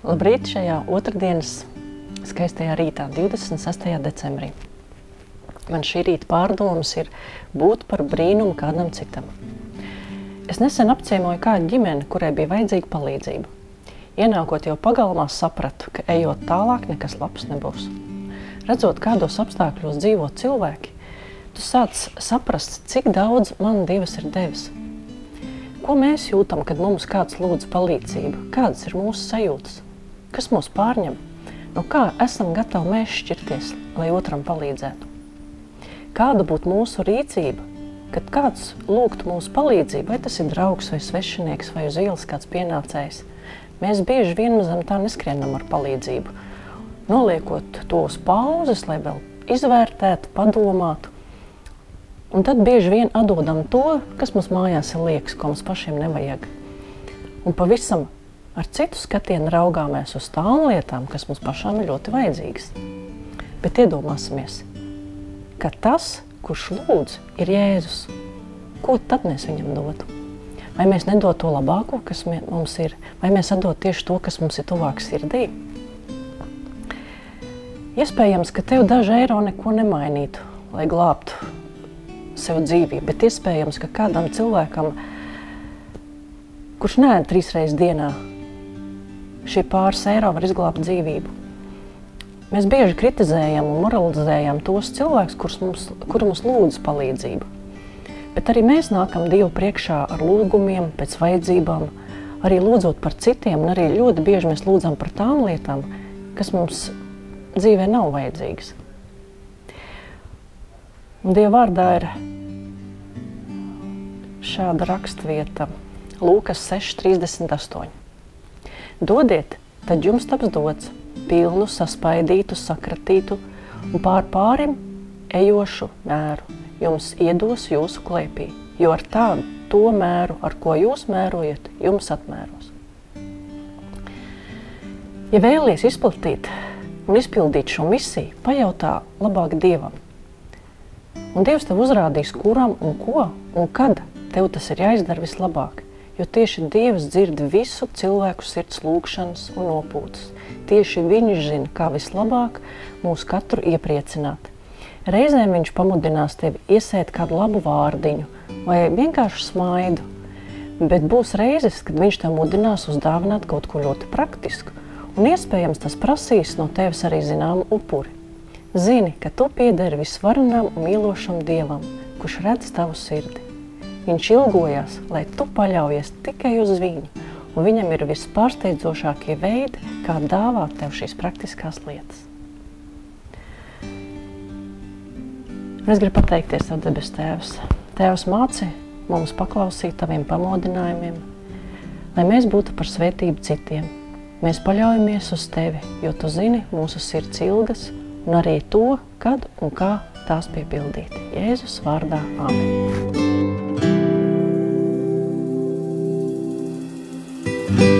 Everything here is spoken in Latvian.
Labrīt šajā otrdienas skaistajā rītā, 26. decembrī. Man šī rīta pārdomas ir būt par brīnumu kādam citam. Es nesen apciemoju kādu ģimeni, kurai bija vajadzīga palīdzība. Ienākot jau pagalmā, sapratu, ka ejot tālāk, nekas labs nebūs. Redzot, kādos apstākļos dzīvo cilvēki, tu sāc saprast, cik daudz man Dievs ir devis. Ko mēs jūtam, kad mums kāds lūdz palīdzību? Kādas ir mūsu sajūtas? Kas mūs pārņem? No kā esam gatavi mēs šķirties, lai otram palīdzētu? Kāda būtu mūsu rīcība, kad kāds lūgtu mūsu palīdzību, vai tas ir draugs vai svešinieks vai uz ielas kāds pienācējs? Mēs bieži vien zem tā neskrienam ar palīdzību, noliekot to uz pauzes, lai vēl izvērtētu, padomātu. Un tad bieži vien atdodam to, kas mums mājās ir liekas, ko mums pašiem nevajag. Un pavisam ar citu skatienu raugāmies uz tām lietām, kas mums pašām ir ļoti vajadzīgas. Bet iedomāsimies, ka tas, kurš lūdz, ir Jēzus. Ko tad mēs viņam dotu? Vai mēs nedod to labāko, kas mums ir, vai mēs atdod tieši to, kas mums ir tuvāk sirdī? Iespējams, ka tev daži eiro neko nemainītu, lai glābtu sev dzīvību, bet iespējams, ka kādam cilvēkam, kurš nē, trīs reizes dienā, šie pāris eiro var izglābt dzīvību. Mēs bieži kritizējam un moralizējam tos cilvēkus, kurus mums, kuri mums lūdz palīdzību. Bet arī mēs nākam Dievu priekšā ar lūgumiem, pēc vajadzībām, arī lūdzot par citiem, un arī ļoti bieži mēs lūdzam par tām lietām, kas mums dzīvē nav vajadzīgas. Un Dieva vārdā ir šāda rakstvieta, Lūkas 6,38. Dodiet, tad jums taps dots pilnu, saspaidītu, sakratītu un pār pārim ejošu mēru jums iedos jūsu klēpī, jo ar tādu to mēru, ar ko jūs mērojat, jums atmēros. Ja vēlaties izplatīt un izpildīt šo misiju, pajautā labāk Dievam. Un Dievs tev uzrādīs, kuram un ko un kad tev tas ir jāizdara vislabāk. Jo tieši Dievs dzird visu cilvēku sirds lūgšanas un nopūtas. Tieši Viņš zina, kā vislabāk mūs katru iepriecināt. Reizēm viņš pamudinās tevi iesēt kādu labu vārdiņu vai vienkārši smaidu. Bet būs reizes, kad viņš tev mudinās uzdāvināt kaut ko ļoti praktisku, un iespējams tas prasīs no tevis arī zināmu upuri. Zini, ka tu piederi visvarenam un mīlošam Dievam, kurš redz tavu sirdi. Viņš ilgojas, lai tu paļaujies tikai uz viņu, un viņam ir vispārsteidzošākie veidi, kā dāvāt tev šīs praktiskās lietas. Es gribu pateikties Tev, debes Tēvs. Tēvs māci mums paklausīt Taviem pamodinājumiem, lai mēs būtu par svētību citiem. Mēs paļaujamies uz Tevi, jo Tu zini mūsu sirds ilgas un arī to, kad un kā tās piepildīt. Jēzus vārdā Āmen. Thank you.